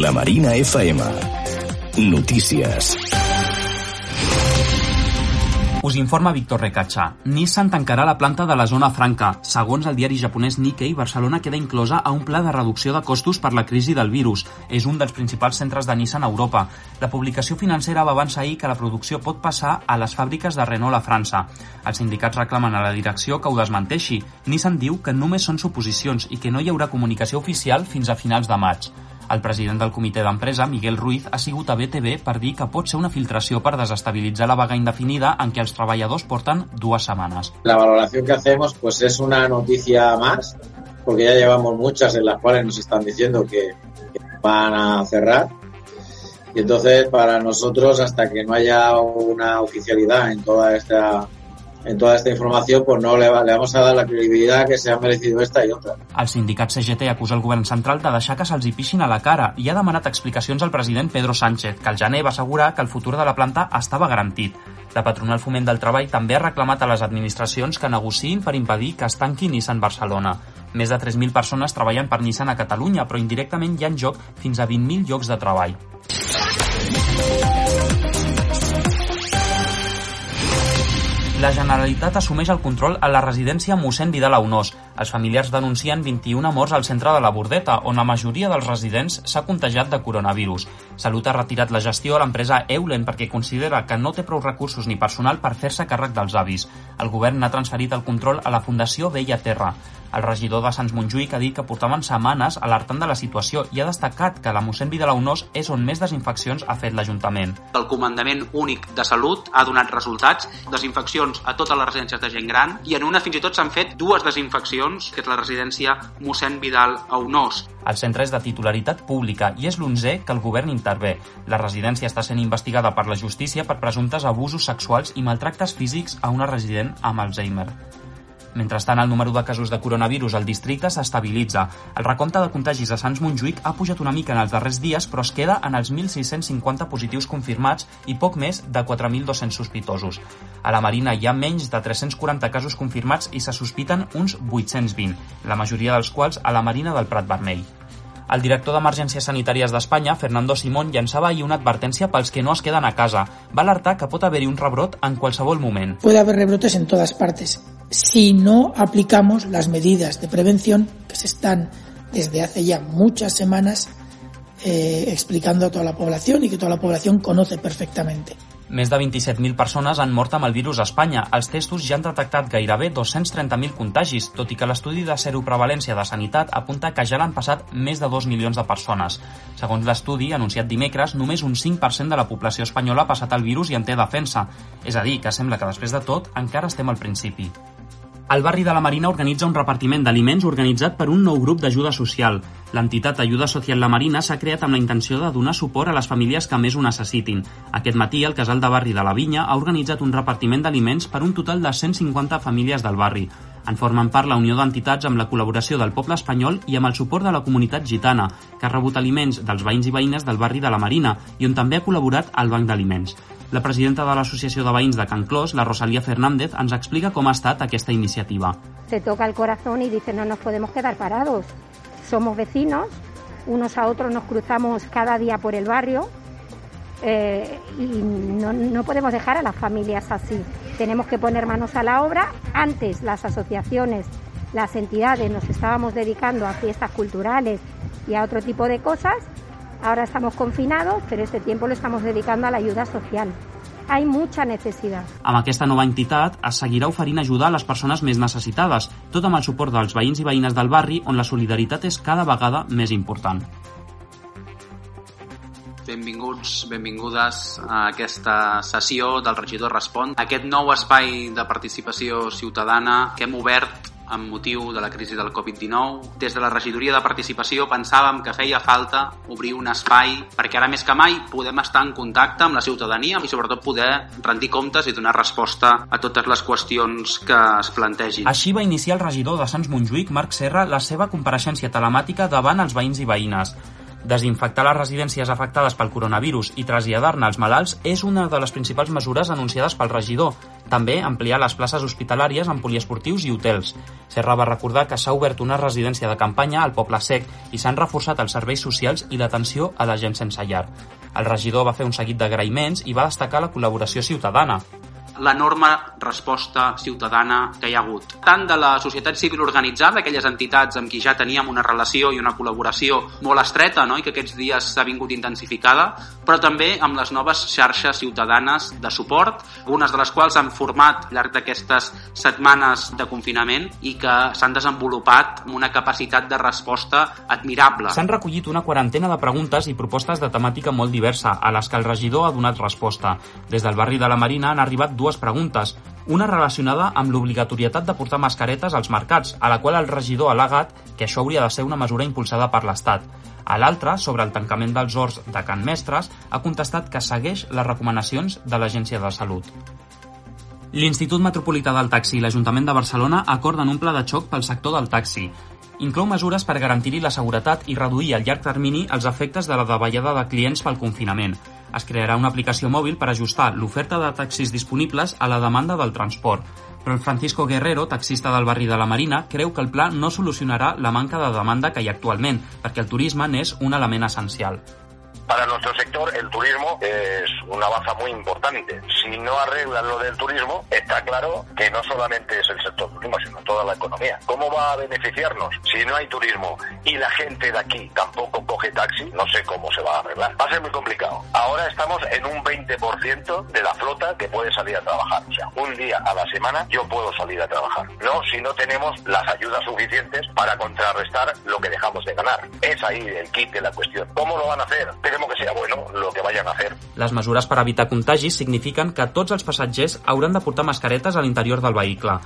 La Marina FM. Notícies. Us informa Víctor Recatxa. Nissan tancarà la planta de la zona franca. Segons el diari japonès Nikkei, Barcelona queda inclosa a un pla de reducció de costos per la crisi del virus. És un dels principals centres de Nissan a Europa. La publicació financera va avançar ahir que la producció pot passar a les fàbriques de Renault a França. Els sindicats reclamen a la direcció que ho desmenteixi. Nissan diu que només són suposicions i que no hi haurà comunicació oficial fins a finals de maig. El president del comitè d'empresa, Miguel Ruiz, ha sigut a BTV per dir que pot ser una filtració per desestabilitzar la vaga indefinida en què els treballadors porten dues setmanes. La valoración que hacemos pues es una noticia más, porque ya llevamos muchas en las cuales nos están diciendo que, que van a cerrar. Y entonces para nosotros, hasta que no haya una oficialidad en toda esta en toda esta información, pues no le, le vamos a dar la credibilidad que se ha merecido esta y otra. El sindicat CGT acusa el govern central de deixar que se'ls hi pixin a la cara i ha demanat explicacions al president Pedro Sánchez, que al gener va assegurar que el futur de la planta estava garantit. La patronal Foment del Treball també ha reclamat a les administracions que negociïn per impedir que es tanqui Nissan Barcelona. Més de 3.000 persones treballen per Nissan a Catalunya, però indirectament hi ha en joc fins a 20.000 llocs de treball. La Generalitat assumeix el control a la residència mossèn Vidal Aunós. Els familiars denuncien 21 morts al centre de la Bordeta, on la majoria dels residents s'ha contagiat de coronavirus. Salut ha retirat la gestió a l'empresa Eulen perquè considera que no té prou recursos ni personal per fer-se càrrec dels avis. El govern ha transferit el control a la Fundació Vella Terra. El regidor de Sants Montjuïc ha dit que portaven setmanes alertant de la situació i ha destacat que la mossèn Vidalaunós és on més desinfeccions ha fet l'Ajuntament. El Comandament Únic de Salut ha donat resultats, desinfeccions a totes les residències de gent gran i en una fins i tot s'han fet dues desinfeccions, que és la residència mossèn Vidal Aunós. El centre és de titularitat pública i és l'onzè que el govern intervé. La residència està sent investigada per la justícia per presumptes abusos sexuals i maltractes físics a una resident amb Alzheimer. Mentrestant, el número de casos de coronavirus al districte s'estabilitza. El recompte de contagis a Sants Montjuïc ha pujat una mica en els darrers dies, però es queda en els 1.650 positius confirmats i poc més de 4.200 sospitosos. A la Marina hi ha menys de 340 casos confirmats i se sospiten uns 820, la majoria dels quals a la Marina del Prat Vermell. El director d'Emergències Sanitàries d'Espanya, Fernando Simón, llançava ahir una advertència pels que no es queden a casa. Va alertar que pot haver-hi un rebrot en qualsevol moment. Puede haber rebrotes en todas partes si no aplicamos las medidas de prevención que se están desde hace ya muchas semanas eh, explicando a toda la población y que toda la población conoce perfectamente. Més de 27.000 persones han mort amb el virus a Espanya. Els testos ja han detectat gairebé 230.000 contagis, tot i que l'estudi de seroprevalència de Sanitat apunta que ja l'han passat més de 2 milions de persones. Segons l'estudi, anunciat dimecres, només un 5% de la població espanyola ha passat el virus i en té defensa. És a dir, que sembla que després de tot encara estem al principi. El barri de la Marina organitza un repartiment d'aliments organitzat per un nou grup d'ajuda social. L'entitat Ajuda Social La Marina s'ha creat amb la intenció de donar suport a les famílies que més ho necessitin. Aquest matí, el casal de barri de la Vinya ha organitzat un repartiment d'aliments per un total de 150 famílies del barri. En formen part la Unió d'Entitats amb la col·laboració del poble espanyol i amb el suport de la comunitat gitana, que ha rebut aliments dels veïns i veïnes del barri de la Marina i on també ha col·laborat el Banc d'Aliments. La presidenta de l'Associació de Veïns de Can Clos, la Rosalía Fernández, ens explica com ha estat aquesta iniciativa. Se toca el corazón y dice no nos podemos quedar parados. Somos vecinos, unos a otros nos cruzamos cada día por el barrio eh, y no, no podemos dejar a las familias así. Tenemos que poner manos a la obra. Antes las asociaciones, las entidades nos estábamos dedicando a fiestas culturales y a otro tipo de cosas. Ahora estamos confinados, pero este tiempo lo estamos dedicando a la ayuda social. Hay mucha necesidad. Amb aquesta nova entitat es seguirà oferint ajudar a les persones més necessitades, tot amb el suport dels veïns i veïnes del barri on la solidaritat és cada vegada més important. Benvinguts, benvingudes a aquesta sessió del regidor Respon, aquest nou espai de participació ciutadana que hem obert amb motiu de la crisi del Covid-19. Des de la regidoria de participació pensàvem que feia falta obrir un espai perquè ara més que mai podem estar en contacte amb la ciutadania i sobretot poder rendir comptes i donar resposta a totes les qüestions que es plantegin. Així va iniciar el regidor de Sants Montjuïc, Marc Serra, la seva compareixença telemàtica davant els veïns i veïnes. Desinfectar les residències afectades pel coronavirus i traslladar-ne els malalts és una de les principals mesures anunciades pel regidor. També ampliar les places hospitalàries en poliesportius i hotels. Serra va recordar que s'ha obert una residència de campanya al Poble Sec i s'han reforçat els serveis socials i l'atenció a la gent sense llar. El regidor va fer un seguit d'agraïments i va destacar la col·laboració ciutadana l'enorme resposta ciutadana que hi ha hagut. Tant de la societat civil organitzada, aquelles entitats amb qui ja teníem una relació i una col·laboració molt estreta no? i que aquests dies s'ha vingut intensificada, però també amb les noves xarxes ciutadanes de suport, algunes de les quals han format al llarg d'aquestes setmanes de confinament i que s'han desenvolupat amb una capacitat de resposta admirable. S'han recollit una quarantena de preguntes i propostes de temàtica molt diversa, a les que el regidor ha donat resposta. Des del barri de la Marina han arribat dues preguntes, una relacionada amb l'obligatorietat de portar mascaretes als mercats, a la qual el regidor ha al·legat que això hauria de ser una mesura impulsada per l'Estat. A l'altra, sobre el tancament dels horts de Can Mestres, ha contestat que segueix les recomanacions de l'Agència de Salut. L'Institut Metropolità del Taxi i l'Ajuntament de Barcelona acorden un pla de xoc pel sector del taxi. Inclou mesures per garantir-hi la seguretat i reduir a llarg termini els efectes de la davallada de clients pel confinament es crearà una aplicació mòbil per ajustar l'oferta de taxis disponibles a la demanda del transport. Però el Francisco Guerrero, taxista del barri de la Marina, creu que el pla no solucionarà la manca de demanda que hi ha actualment, perquè el turisme n'és un element essencial. Para nuestro sector el turismo es una baza muy importante. Si no arreglan lo del turismo, está claro que no solamente es el sector turismo, sino toda la economía. ¿Cómo va a beneficiarnos si no hay turismo y la gente de aquí tampoco coge taxi? No sé cómo se va a arreglar. Va a ser muy complicado. Ahora estamos en un 20% de la flota que puede salir a trabajar. O sea, un día a la semana yo puedo salir a trabajar. No si no tenemos las ayudas suficientes para contrarrestar lo que dejamos de ganar. Es ahí el kit de la cuestión. ¿Cómo lo van a hacer? Esperemos que sea bueno lo que vayan a hacer. Les mesures per evitar contagis signifiquen que tots els passatgers hauran de portar mascaretes a l'interior del vehicle.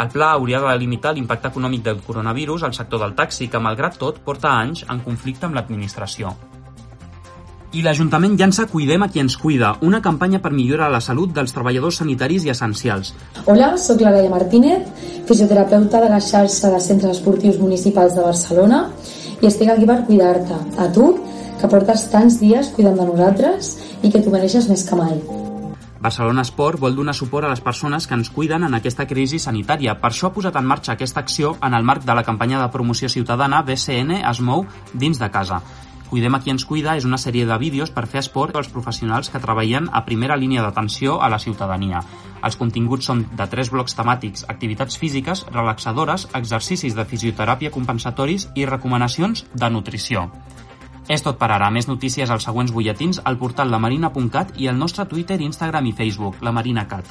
El pla hauria de limitar l'impacte econòmic del coronavirus al sector del taxi, que malgrat tot porta anys en conflicte amb l'administració. I l'Ajuntament llança Cuidem a qui ens cuida, una campanya per millorar la salut dels treballadors sanitaris i essencials. Hola, sóc la Laia Martínez, fisioterapeuta de la xarxa de centres esportius municipals de Barcelona i estic aquí per cuidar-te, a tu que portes tants dies cuidant de nosaltres i que t'ho mereixes més que mai. Barcelona Esport vol donar suport a les persones que ens cuiden en aquesta crisi sanitària. Per això ha posat en marxa aquesta acció en el marc de la campanya de promoció ciutadana BCN es mou dins de casa. Cuidem a qui ens cuida és una sèrie de vídeos per fer esport als professionals que treballen a primera línia d'atenció a la ciutadania. Els continguts són de tres blocs temàtics, activitats físiques, relaxadores, exercicis de fisioteràpia compensatoris i recomanacions de nutrició. És tot per ara. Més notícies als següents butlletins al portal lamarina.cat i al nostre Twitter, Instagram i Facebook, la Marina Cat.